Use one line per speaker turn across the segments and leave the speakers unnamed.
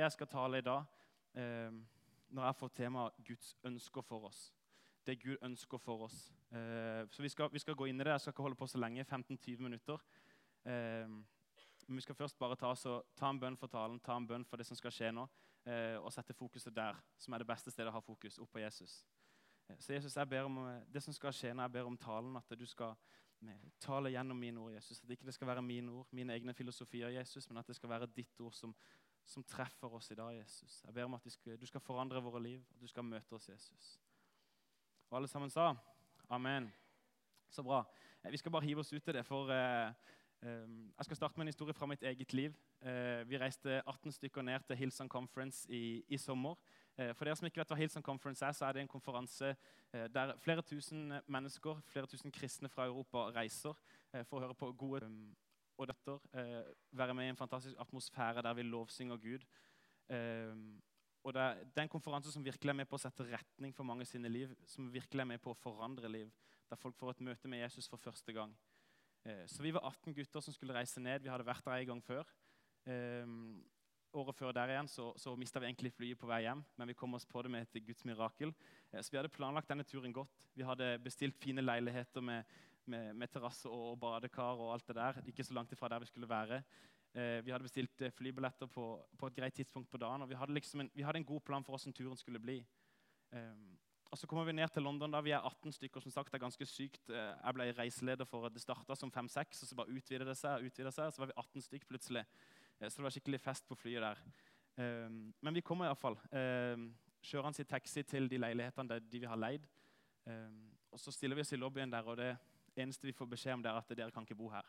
Jeg skal tale i dag eh, når jeg får temaet 'Guds ønsker for oss'. Det Gud ønsker for oss. Eh, så vi skal, vi skal, gå inn i det. Jeg skal ikke holde på så lenge. 15-20 minutter. Eh, men vi skal først bare ta, så, ta, en bønn for talen, ta en bønn for det som skal skje nå, eh, og sette fokuset der, som er det beste stedet å ha fokus, opp på Jesus. Eh, så Jesus, jeg ber om eh, det som skal skje når jeg ber om talen, at du skal tale gjennom mine ord, Jesus. At ikke det skal være mine ord, mine egne filosofier, Jesus, men at det skal være ditt ord som, som treffer oss i dag, Jesus. Jeg ber om at du skal forandre våre liv, at du skal møte oss, Jesus. Og alle sammen sa amen. Så bra. Eh, vi skal bare hive oss ut i det, for eh, eh, jeg skal starte med en historie fra mitt eget liv. Vi reiste 18 stykker ned til Hillsong Conference i, i sommer. For dere som ikke vet hva Hillsong Conference er, så er det en konferanse der flere tusen mennesker, flere tusen kristne fra Europa reiser for å høre på gode og døtter. Være med i en fantastisk atmosfære der vi lovsynger Gud. Og det er, det er en konferanse som virkelig er med på å sette retning for mange sine liv. Som virkelig er med på å forandre liv. Der folk får et møte med Jesus for første gang. Så vi var 18 gutter som skulle reise ned. Vi hadde vært der en gang før. Året før der igjen så, så mista vi egentlig flyet på vei hjem, men vi kom oss på det med et Guds mirakel. Eh, så vi hadde planlagt denne turen godt. Vi hadde bestilt fine leiligheter med, med, med terrasse og, badekar og alt det der. Ikke så langt ifra der vi skulle være. Eh, vi hadde bestilt eh, flybilletter på, på, et greit tidspunkt på dagen. og vi hadde, liksom en, vi hadde en god plan for hvordan turen skulle bli. Eh, og Så kommer vi ned til London. da Vi er 18 stykker. som sagt, det er ganske sykt. Jeg ble reiseleder for Det starta som 5-6, og så bare utvidet det seg. Utvidet seg, Så var vi 18 stykker plutselig. Eh, så det var skikkelig fest på flyet der. Ehm, men vi kommer iallfall. Ehm, kjører han sin taxi til de leilighetene de vi har leid. Ehm, og så stiller vi oss i lobbyen der, og det eneste vi får beskjed om, det er at dere kan ikke bo her.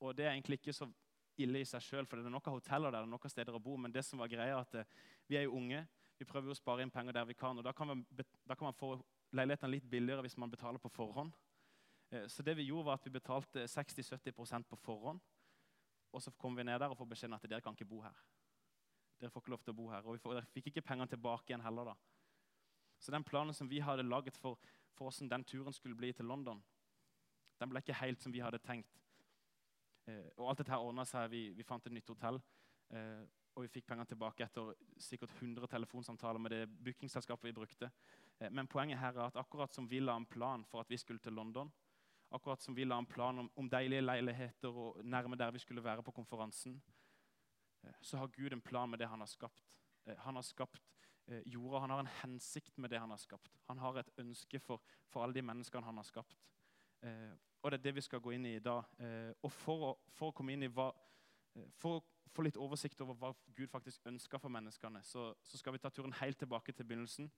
Og det er egentlig ikke så ille i seg sjøl, for det er nok av hoteller der, det er nok av steder å bo. Men det som var greia at eh, vi er jo unge. Vi prøver å spare inn penger der vi kan. og Da kan man, da kan man få leilighetene litt billigere hvis man betaler på forhånd. Eh, så det vi gjorde var at vi betalte 60-70% på forhånd. Og så kom vi ned der og får beskjeden at dere kan ikke bo her. Dere får ikke lov til å bo her. Og vi får, fikk ikke pengene tilbake igjen heller. da. Så den planen som vi hadde laget for, for hvordan den turen skulle bli til London, den ble ikke helt som vi hadde tenkt. Eh, og alt dette her ordna seg. Vi, vi, fant et nytt hotell. Eh, og vi fikk pengene tilbake etter sikkert 100 telefonsamtaler med det bookingselskapet vi brukte. Eh, men poenget her er at akkurat som vi la en plan for at vi skulle til London, Akkurat som vi la en plan om, om deilige leiligheter og nærme der vi skulle være på konferansen, eh, så har Gud en plan med det han har skapt. Eh, han har skapt jorda, han har en hensikt med det han har skapt. Han har et ønske for, for alle de menneskene han har skapt. Og det er det vi skal gå inn i i dag. Og for å, for å komme inn i hva, for å få litt oversikt over hva Gud faktisk ønsker for menneskene, så, så skal vi ta turen helt tilbake til begynnelsen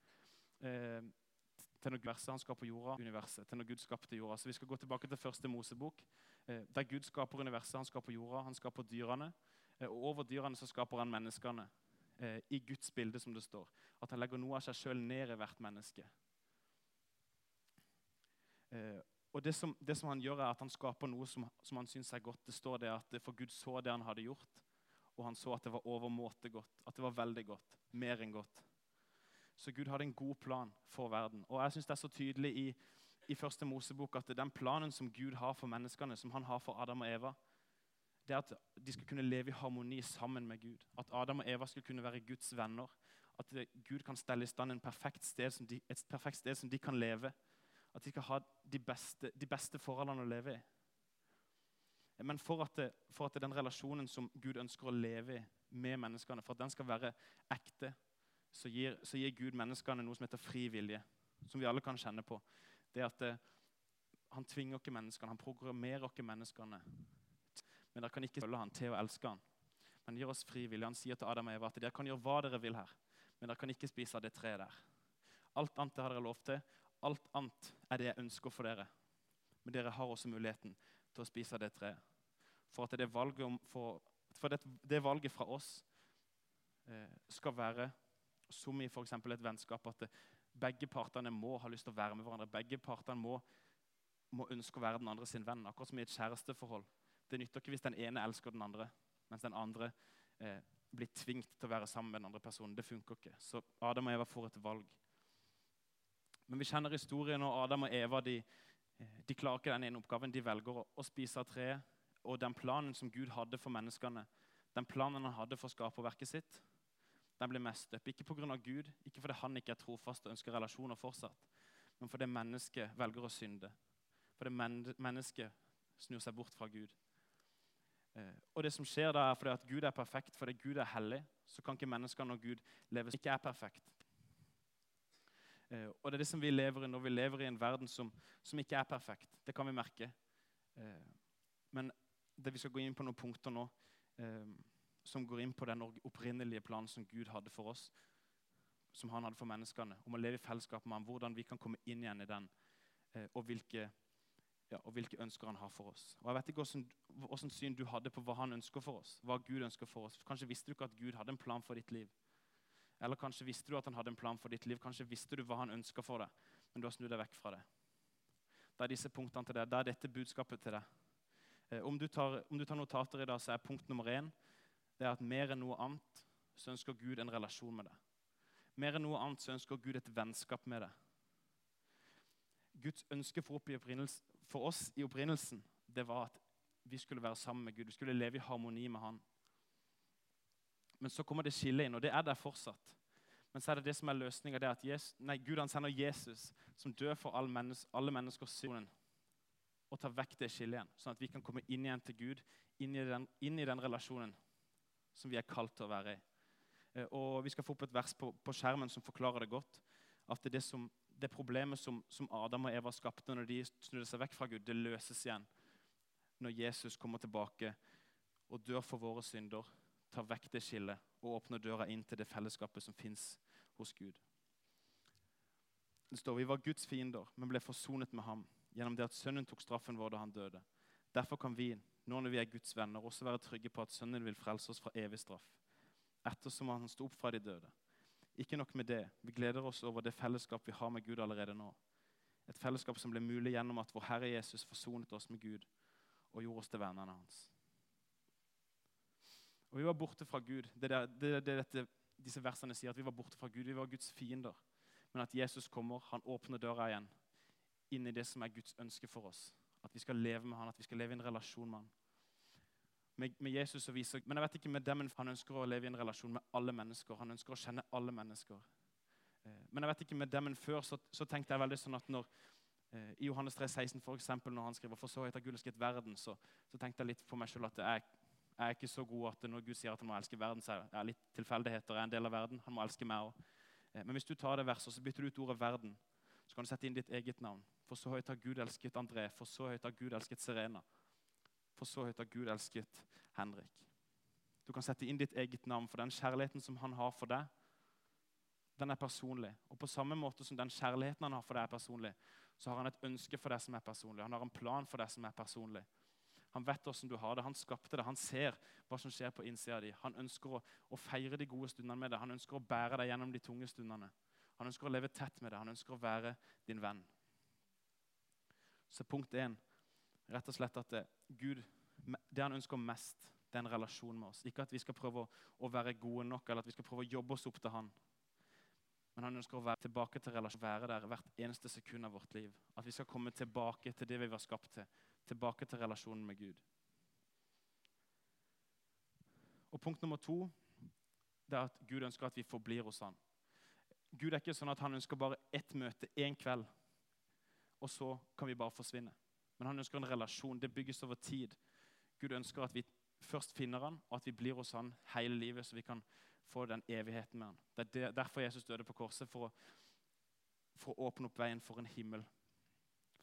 til når verset han skaper jorda, universet, til når Gud skapte jorda. Så Vi skal gå tilbake til første Mosebok, eh, der Gud skaper universet, han skaper jorda, han skaper dyrene. Eh, og over dyrene så skaper han menneskene eh, i Guds bilde, som det står. At han legger noe av seg sjøl ned i hvert menneske. Og det som, det som, han gjør, er at han skaper noe som, som han syns er godt. Det står det at For Gud så det han hadde gjort, og han så at det var overmåte godt. At det var veldig godt. Mer enn godt. Så Gud hadde en god plan for verden. Og jeg synes Det er så tydelig i, i første Mosebok at den planen som Gud har for menneskene, som han har for Adam og Eva, det at de skal kunne leve i harmoni sammen med Gud. At Adam og Eva skal kunne være Guds venner. At Gud kan stelle i stand perfekt de, et perfekt sted som de kan leve. At de skal ha de beste, de beste forholdene å leve i. Men for at, det, for at den relasjonen som Gud ønsker å leve i med menneskene, for at den skal være ekte, så gir, så gir, Gud menneskene noe som heter fri vilje. Som vi alle kan kjenne på. Det at det, eh, Han tvinger ikke menneskene, han programmerer ikke menneskene. Men dere kan ikke følge han til å elske han. Men gjør oss frivillige. Han sier til Adam og Eva at dere kan gjøre hva dere vil her, men dere kan ikke spise av det treet der. Alt annet har dere lov til. Alt annet er det jeg ønsker for dere. Men dere har også muligheten til å spise av det treet. For at det valget, om, for, for det, det valget fra oss eh, skal være som i f.eks. et vennskap, at begge partene må ha lyst til å være med hverandre. Begge partene må, må ønske å være den andre sin venn, akkurat som i et kjæresteforhold. Det nytter ikke hvis den ene elsker den andre, mens den andre eh, blir tvingt til å være sammen med den andre personen. Det funker ikke. Så Adam og Eva får et valg. Men vi kjenner historien, og Adam og Eva de, eh, de klarer ikke den ene oppgaven. De velger å, å spise av treet. Og den planen som Gud hadde for menneskene, Den planen han hadde for skaperverket sitt, den blir mest opp. Ikke pga. Gud, ikke fordi han ikke er trofast og ønsker relasjoner fortsatt, men fordi mennesket velger å synde. Fordi men mennesket snur seg bort fra Gud. Eh, og det som skjer da er fordi at Gud er perfekt, fordi Gud er hellig, så kan ikke menneskene når Gud lever ikke er perfekt. Eh, og det er det som vi lever i når vi lever i en verden som, som ikke er perfekt. Det kan vi merke. Eh, men det vi skal gå inn på noen punkter nå som går inn på den opprinnelige planen som Gud hadde for oss, som han hadde for menneskene, om å leve i fellesskap med ham, hvordan vi kan komme inn igjen i den, og hvilke, ja, og hvilke ønsker han har for oss. Og Jeg vet ikke hvordan syn du hadde på hva han ønsker for oss. hva Gud ønsker for oss. Kanskje visste du ikke at Gud hadde en plan for ditt liv. Eller kanskje visste du at han hadde en plan for ditt liv. Kanskje visste du hva han ønska for deg, men du har snudd deg vekk fra det. Da er disse punktene til deg. Da er dette budskapet til deg. Eh, om, du tar, om, du tar, notater i dag, så er punkt nummer én det er at mer enn noe annet så ønsker Gud en relasjon med deg. Mer enn noe annet så ønsker Gud et vennskap med deg. Guds ønske for, for oss i opprinnelsen det var at vi skulle være sammen med Gud. Vi skulle leve i harmoni med Han. Men så kommer det skillet inn, og det er der fortsatt. Men så er det det som er løsninga. At Jesus, nei, Gud han sender Jesus, som dør for alle, mennes, alle menneskers synd, og tar vekk det skillet igjen. Sånn at vi kan komme inn igjen til Gud, inn i den, inn i den relasjonen som vi er kalt til å være i. Eh, og Vi skal få opp et vers på, på skjermen som forklarer det godt. At det, det, som, det problemet som, som, Adam og Eva skapte når de snudde seg vekk fra Gud, det løses igjen når Jesus kommer tilbake og dør for våre synder tar vekk det skillet og åpner døra inn til det fellesskapet som fins hos Gud. Det står vi var Guds fiender, men ble forsonet med ham gjennom det at Sønnen tok straffen vår da han døde. Derfor kan vi, nå når vi er Guds venner, også være trygge på at Sønnen vil frelse oss fra evig straff, ettersom han sto opp fra de døde. Ikke nok med det, vi gleder oss over det fellesskap vi har med Gud allerede nå. Et fellesskap som ble mulig gjennom at vår Herre Jesus forsonet oss med Gud og gjorde oss til vennene hans. Og vi var borte fra Gud. Det er det, det, dette, disse versene sier, at vi var borte fra Gud. Vi var Guds fiender. Men at Jesus kommer, han åpner døra igjen inn i det som er Guds ønske for oss. At vi skal leve med han, at vi skal leve i en relasjon med han. Med, med Jesus og viser, Men jeg vet ikke med dem, han ønsker å leve i en relasjon med alle mennesker. Han ønsker å kjenne alle mennesker. Eh, men jeg vet ikke med dem før, så, så, tenkte jeg veldig sånn at når eh, I Johannes 3, 16 for eksempel, når han skriver 'For så høyt har Gud elsket verden', så, så tenkte jeg litt på meg selv at er jeg er ikke så god at når Gud sier at han må elske verden, så er det litt tilfeldigheter. Jeg er en del av verden. Han må elske meg òg. Eh, men hvis du tar det verset og så bytter du ut ordet 'verden', så kan du sette inn ditt eget navn. For så høyt har Gud elsket André. For så høyt har Gud elsket Serena. For så høyt har Gud elsket Henrik. Du kan sette inn ditt eget navn, for den kjærligheten som han har for deg, den er personlig. Og på samme måte som den kjærligheten han har for deg, er personlig, så har han et ønske for deg som er personlig. Han har en plan for deg som er personlig. Han vet hvordan du har det. Han skapte det. Han ser hva som skjer på innsida di. Han ønsker å, å, feire de gode stundene med deg. Han ønsker å bære deg gjennom de tunge stundene. Han ønsker å leve tett med deg. Han ønsker å være din venn. Så punkt én rett og slett at det, Gud, det han ønsker mest, det er en relasjon med oss. Ikke at vi skal prøve å, å være gode nok, eller at vi skal prøve å jobbe oss opp til han. Men han ønsker å være tilbake til relasjon, være der hvert eneste sekund av vårt liv. At vi skal komme tilbake til det vi var skapt til tilbake til relasjonen med Gud. Og Punkt nummer to det er at Gud ønsker at vi forblir hos han. Gud er ikke sånn at han ønsker bare ett møte én kveld, og så kan vi bare forsvinne. Men han ønsker en relasjon. Det bygges over tid. Gud ønsker at vi først finner han, og at vi blir hos han hele livet, så vi kan få den evigheten med han. Det er derfor Jesus døde på korset, for å, for å åpne opp veien for en himmel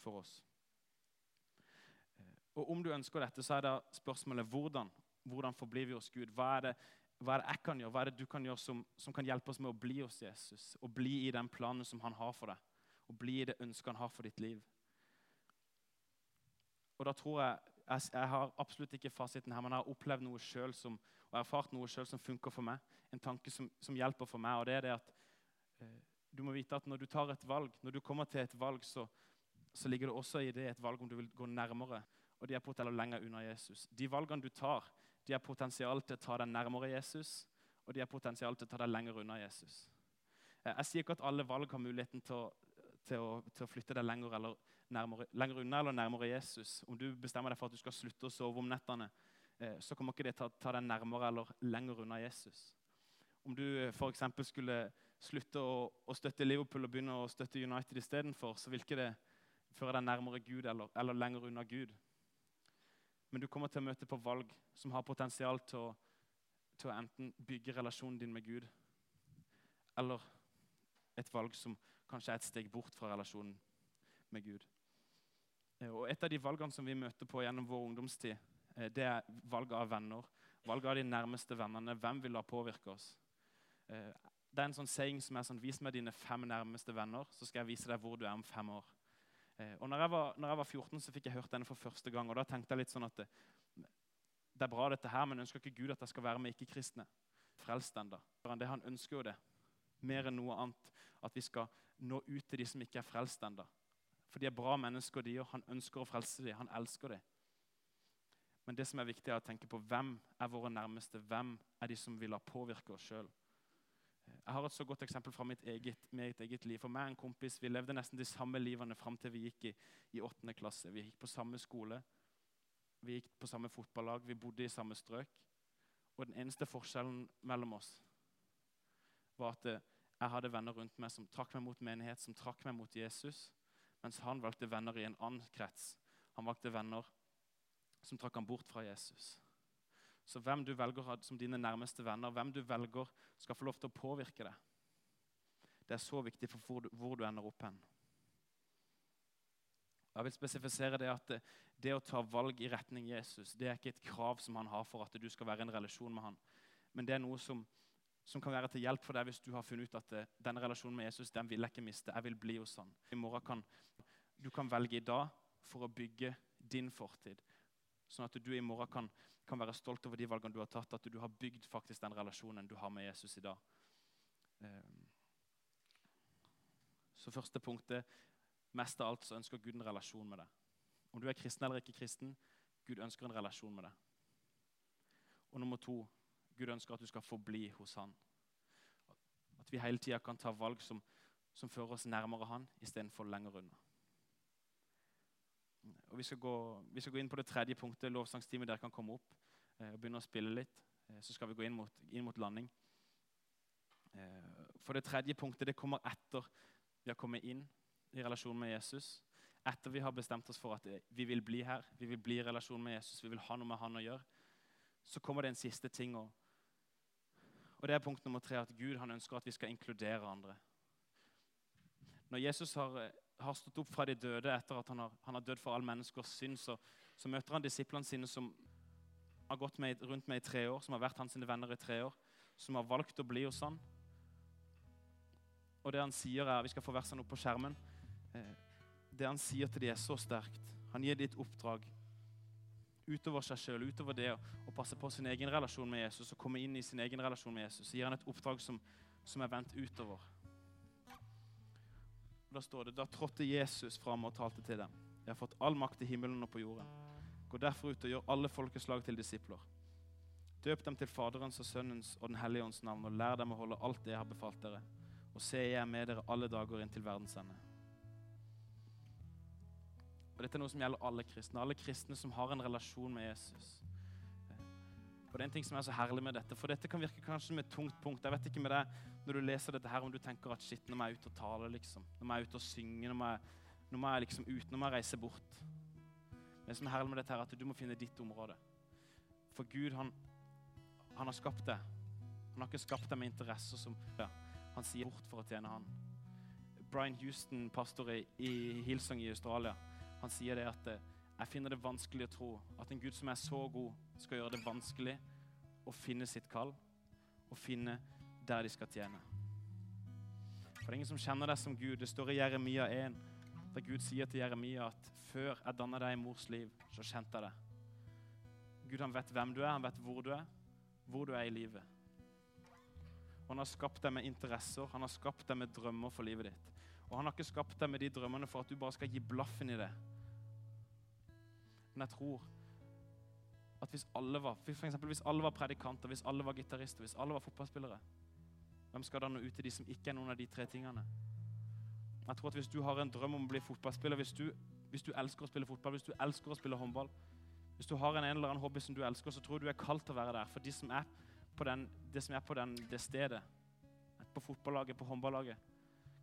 for oss. Og om du ønsker dette, så er det spørsmålet hvordan. Hvordan forblir vi hos Gud? Hva er, det, hva er det, jeg kan gjøre, hva er det du kan gjøre som, som, kan hjelpe oss med å bli hos Jesus? Og bli i den planen som han har for deg. Og bli i det ønsket han har for ditt liv. Og da tror jeg, jeg, jeg har absolutt ikke fasiten her, men jeg har opplevd noe selv som, og erfart noe selv som funker for meg. En tanke som, som, hjelper for meg. og det er det at eh, Du må vite at når du tar et valg, når du kommer til et valg, så, så ligger det også i det et valg om du vil gå nærmere og de er potensielt lenger unna Jesus. De valgene du tar, de har potensial til å ta deg nærmere Jesus, og de har potensial til å ta deg lenger unna Jesus. Eh, jeg sier ikke at alle valg har muligheten til å, til å, til å flytte deg lenger, nærmere, lenger, unna eller nærmere Jesus. Om du bestemmer deg for at du skal slutte å sove om nettene, eh, så kommer ikke det til å ta deg nærmere eller lenger unna Jesus. Om du eh, f.eks. skulle slutte å, å, støtte Liverpool og begynne å støtte United istedenfor, så vil ikke det føre deg nærmere Gud eller, eller lenger unna Gud. Men du kommer til å møte på valg som har potensial til å, til å enten bygge relasjonen din med Gud, eller et valg som kanskje er et steg bort fra relasjonen med Gud. Eh, og Et av de valgene som vi møter på gjennom vår ungdomstid, eh, det er valget av venner. Valget av de nærmeste vennene. Hvem vil la påvirke oss? Eh, det er en sånn saying som er sånn Vis meg dine fem nærmeste venner, så skal jeg vise deg hvor du er om fem år. Og når jeg, var, når jeg var 14, så fikk jeg hørt denne for første gang. og da tenkte jeg litt sånn at det, det er bra, dette her, men ønsker ikke Gud at jeg skal være med ikke-kristne? Frelst enda. Han ønsker jo det mer enn noe annet. At vi skal nå ut til de som ikke er frelst ennå. For de er bra mennesker, de, og han ønsker å frelse dem. Han elsker dem. Men det som er viktig er å tenke på hvem er våre nærmeste. Hvem er de som vil ha påvirke oss sjøl? Jeg har et så godt eksempel fra mitt eget, mitt eget liv. For meg og en kompis, Vi levde nesten de samme livene fram til vi gikk i, i 8. klasse. Vi gikk på samme skole, vi gikk på samme fotballag, vi bodde i samme strøk. Og den eneste forskjellen mellom oss var at jeg hadde venner rundt meg som trakk meg mot menighet, som trakk meg mot Jesus, mens han valgte venner i en annen krets. Han valgte venner som trakk ham bort fra Jesus. Så hvem du velger som dine nærmeste venner, hvem du velger, skal få lov til å påvirke deg. Det er så viktig for hvor du, ender opp hen. Jeg vil spesifisere Det at det, det, å ta valg i retning Jesus det er ikke et krav som han har for at du skal være i en relasjon med han. Men det er noe som som kan være til hjelp for deg hvis du har funnet ut at eh, denne relasjonen med Jesus den vil jeg ikke miste. Jeg vil bli hos han. I morgen kan, Du kan velge i dag for å bygge din fortid. Sånn at du i morgen kan, kan, være stolt over de valgene du har tatt. At du har bygd faktisk den relasjonen du har med Jesus i dag. Ehm. Så første punktet Mest av alt så ønsker Gud en relasjon med deg. Om du er kristen eller ikke kristen, Gud ønsker en relasjon med deg. Og nummer to Gud ønsker at du skal forbli hos han. At vi hele tida kan ta valg som, som, fører oss nærmere han istedenfor lenger unna. Og vi skal, gå, vi skal, gå, inn på det tredje punktet. Lovsangsteamet der kan komme opp eh, og begynne å spille litt. Eh, så skal vi gå inn mot, inn mot landing. Eh, for det tredje punktet det kommer etter vi har kommet inn i relasjon med Jesus. Etter vi har bestemt oss for at vi vil bli her, vi vil bli i relasjon med Jesus, vi vil ha noe med han å gjøre, så kommer det en siste ting. Og og det er punkt nummer tre, at Gud han ønsker at vi skal inkludere andre. Når Jesus har, har stått opp fra de døde etter at han har, han har dødd for all menneskers synd, så, så, møter han disiplene sine som har gått med, rundt med i tre år, som har vært hans venner i tre år, som har valgt å bli hos han. Og det han sier er, Vi skal få versene opp på skjermen. Eh, det han sier til dem, er så sterkt. Han gir dem et oppdrag utover seg sjøl, utover det å passe på sin egen relasjon med Jesus og komme inn i sin egen relasjon med Jesus, så gir han et oppdrag som, som er vendt utover. Da står det da trådte Jesus fram og talte til dem. Jeg har fått all makt i himmelen og på jorden. Gå derfor ut og gjør alle folkeslag til disipler. Døp dem til Faderens og Sønnens og Den hellige ånds navn, og lær dem å holde alt det jeg har befalt dere. Og se, jeg er med dere alle dager inn til verdens ende. Og Dette er noe som gjelder alle kristne. Alle kristne som har en relasjon med Jesus. Og det er en ting som er så herlig med dette, for dette kan virke kanskje som et tungt punkt. Jeg vet ikke med deg, Når du leser dette her, om du tenker at shit, nå må jeg ut og tale, liksom. Nå må jeg ut og synge, nå må jeg, nå må jeg liksom ut, nå må jeg reise bort. Det som er herlig med dette her, er at du må finne ditt område. For Gud, han, han har skapt deg. Han har ikke skapt deg med interesser som ja, Han sier bort for å tjene han. Brian Houston, pastor i, i Hillsong i Australia, han sier det at eh, jeg finner det vanskelig å tro at en Gud som er så god, skal gjøre det vanskelig å finne sitt kall og finne der de skal tjene. For det er ingen som kjenner deg som Gud. Det står i Jeremia 1, der Gud sier til Jeremia at før jeg danna deg i mors liv, så kjente jeg deg. Gud han vet hvem du er, han vet hvor du er, hvor du er i livet. Og han har skapt deg med interesser, han har skapt deg med drømmer for livet ditt. Og han har ikke skapt deg med de drømmene for at du bare skal gi blaffen i det. Men jeg tror at hvis alle var for eksempel, hvis alle var predikanter, hvis alle var gitarister, hvis alle var fotballspillere Hvem skal da nå ut til de som ikke er noen av de tre tingene? Jeg tror at Hvis du har en drøm om å bli fotballspiller, hvis du, hvis du elsker å spille fotball, hvis du elsker å spille håndball, Hvis du har en eller annen hobby som du elsker, så tror jeg du er kalt til å være der. For de som er på, den, de som er på den, det stedet, på fotballaget, på håndballaget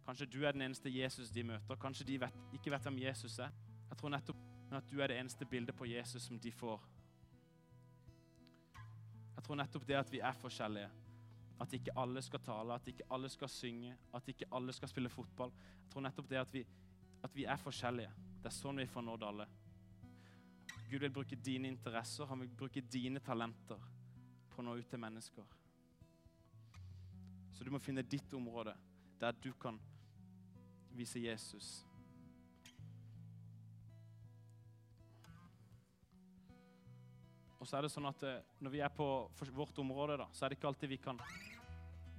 Kanskje du er den eneste Jesus de møter. Kanskje de vet, ikke vet hvem Jesus er. Jeg tror nettopp at du er det eneste bildet på Jesus som de får. Jeg tror nettopp det at vi er forskjellige, at ikke alle skal tale, at ikke alle skal synge, at ikke alle skal spille fotball. Jeg tror nettopp det at vi, at vi er forskjellige. Det er sånn vi får nådd alle. Gud vil bruke dine interesser, han vil bruke dine talenter på å nå ut til mennesker. Så du må finne ditt område der du kan vise Jesus. Og så er det sånn at eh, Når vi er på vårt område, da, så er det ikke alltid vi kan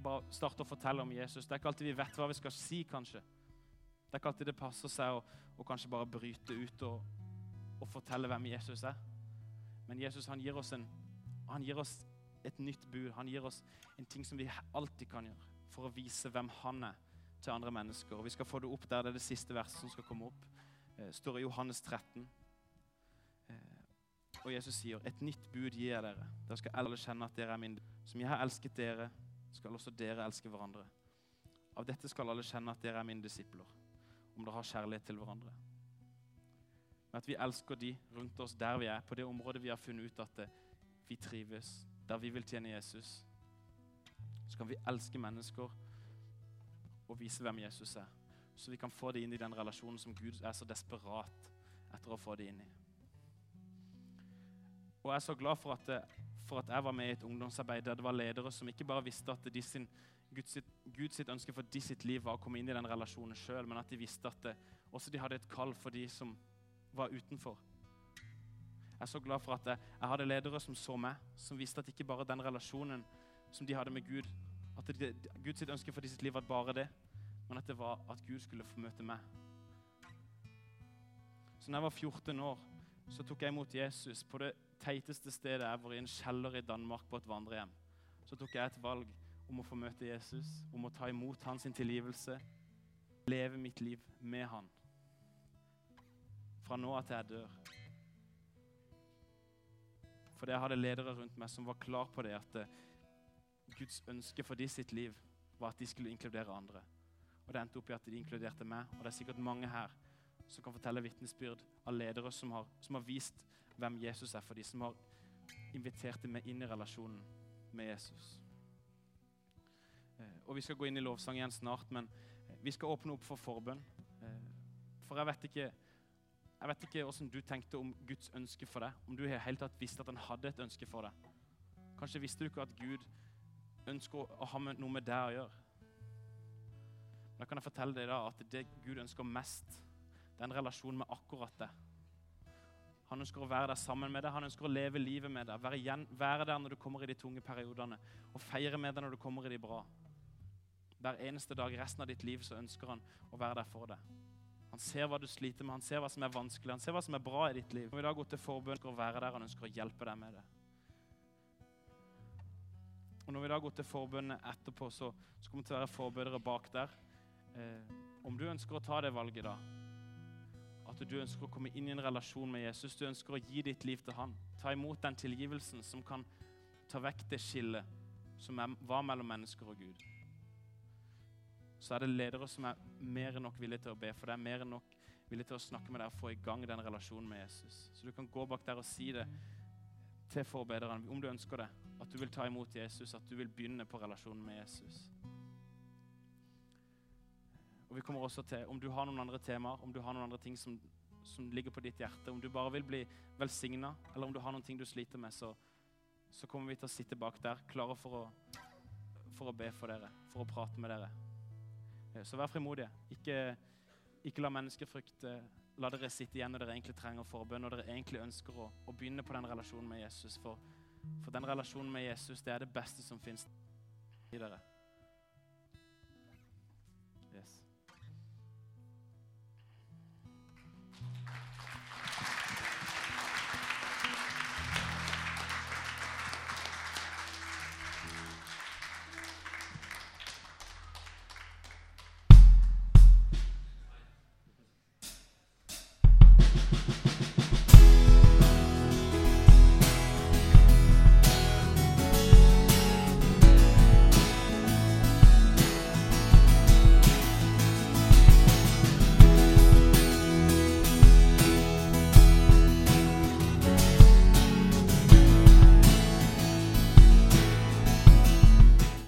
bare starte å fortelle om Jesus. Det er ikke alltid vi vet hva vi skal si, kanskje. Det er ikke alltid det passer seg å, å kanskje bare bryte ut og, og, fortelle hvem Jesus er. Men Jesus han gir, en, han gir oss et nytt bud. Han gir oss en ting som vi alltid kan gjøre for å vise hvem han er til andre mennesker. Og Vi skal få det opp der det er det siste verset som skal komme opp. Det eh, står i Johannes 13. Og Jesus sier, 'Et nytt bud gir jeg dere.' Dere skal alle kjenne at dere er min. Som jeg har elsket dere, skal også dere elske hverandre. Av dette skal alle kjenne at dere er mine disipler, om dere har kjærlighet til hverandre. Men at vi elsker de rundt oss der vi er, på det området vi har funnet ut at vi trives, der vi vil tjene Jesus. Så kan vi elske mennesker og vise hvem Jesus er. Så vi kan få det inn i den relasjonen som Gud er så desperat etter å få det inn i. Og jeg er så glad for at, det, for at jeg var med i et ungdomsarbeid der det var ledere som ikke bare visste at de sin, Guds, sitt, Gud sitt ønske for de sitt liv var å komme inn i den relasjonen sjøl, men at de visste at det, også de hadde et kall for de som var utenfor. Jeg er så glad for at jeg, jeg hadde ledere som så meg, som visste at ikke bare den relasjonen som de hadde med Gud, at det, Guds ønske for de sitt liv var bare det, men at det var at Gud skulle få møte meg. Så når jeg var 14 år, så tok jeg imot Jesus på det teiteste stedet jeg var i en kjeller i Danmark på et vandrehjem. Så tok jeg et valg om å få møte Jesus, om å ta imot hans tilgivelse, leve mitt liv med han. Fra nå av til jeg dør. Fordi jeg hadde ledere rundt meg som var klar på det at eh, Guds ønske for de sitt liv var at de skulle inkludere andre. Og Det endte opp i at de inkluderte meg. Og det er sikkert mange her som kan fortelle vitnesbyrd av ledere som har, som har vist hvem Jesus er for de som har invitert dem inn i relasjonen med Jesus. Eh, og Vi skal gå inn i lovsang igjen snart, men eh, vi skal åpne opp for forbønn. Eh, for jeg vet ikke jeg vet ikke hvordan du tenkte om Guds ønske for deg. Om du i hele tatt visste at han hadde et ønske for deg. Kanskje visste du ikke at Gud ønsker å ha noe med deg å gjøre. Da kan jeg fortelle deg da at det Gud ønsker mest, det er en relasjon med akkurat det. Han ønsker å være der sammen med deg, han ønsker å leve livet med deg. Være, igjen, være der når du kommer i de tunge periodene, og feire med deg når du kommer i de bra. Hver eneste dag resten av ditt liv så ønsker han å være der for deg. Han ser hva du sliter med, han ser hva som er vanskelig, han ser hva som er bra i ditt liv. Når vi da går til forbønn, ønsker å være der, han ønsker å hjelpe deg med det. Og Når vi da går til forbundet etterpå, så, så kommer det til å være forbødere bak der. Eh, om du ønsker å ta det valget da, at du ønsker å komme inn i en relasjon med Jesus. Du ønsker å gi ditt liv til han. Ta imot den tilgivelsen som kan ta vekk det skillet som var mellom mennesker og Gud. Så er det ledere som er mer enn nok villige til å be, for er mer enn nok villige til å snakke med deg og få i gang den relasjonen med Jesus. Så du kan gå bak der og si det til forbedreren om du ønsker det. At du vil ta imot Jesus, at du vil begynne på relasjonen med Jesus. Og vi kommer også til, Om du har noen andre temaer, om du har noen andre ting som, som ligger på ditt hjerte, om du bare vil bli velsigna, eller om du har noen ting du sliter med, så, så kommer vi til å sitte bak der, klare for å, for å be for dere, for å prate med dere. Eh, så vær frimodige. Ikke, ikke la menneskefrykt La dere sitte igjen når dere egentlig trenger forbønn, når dere egentlig ønsker å, å begynne på den relasjonen med Jesus. For, for den relasjonen med Jesus, det er det beste som fins i dere. Yes.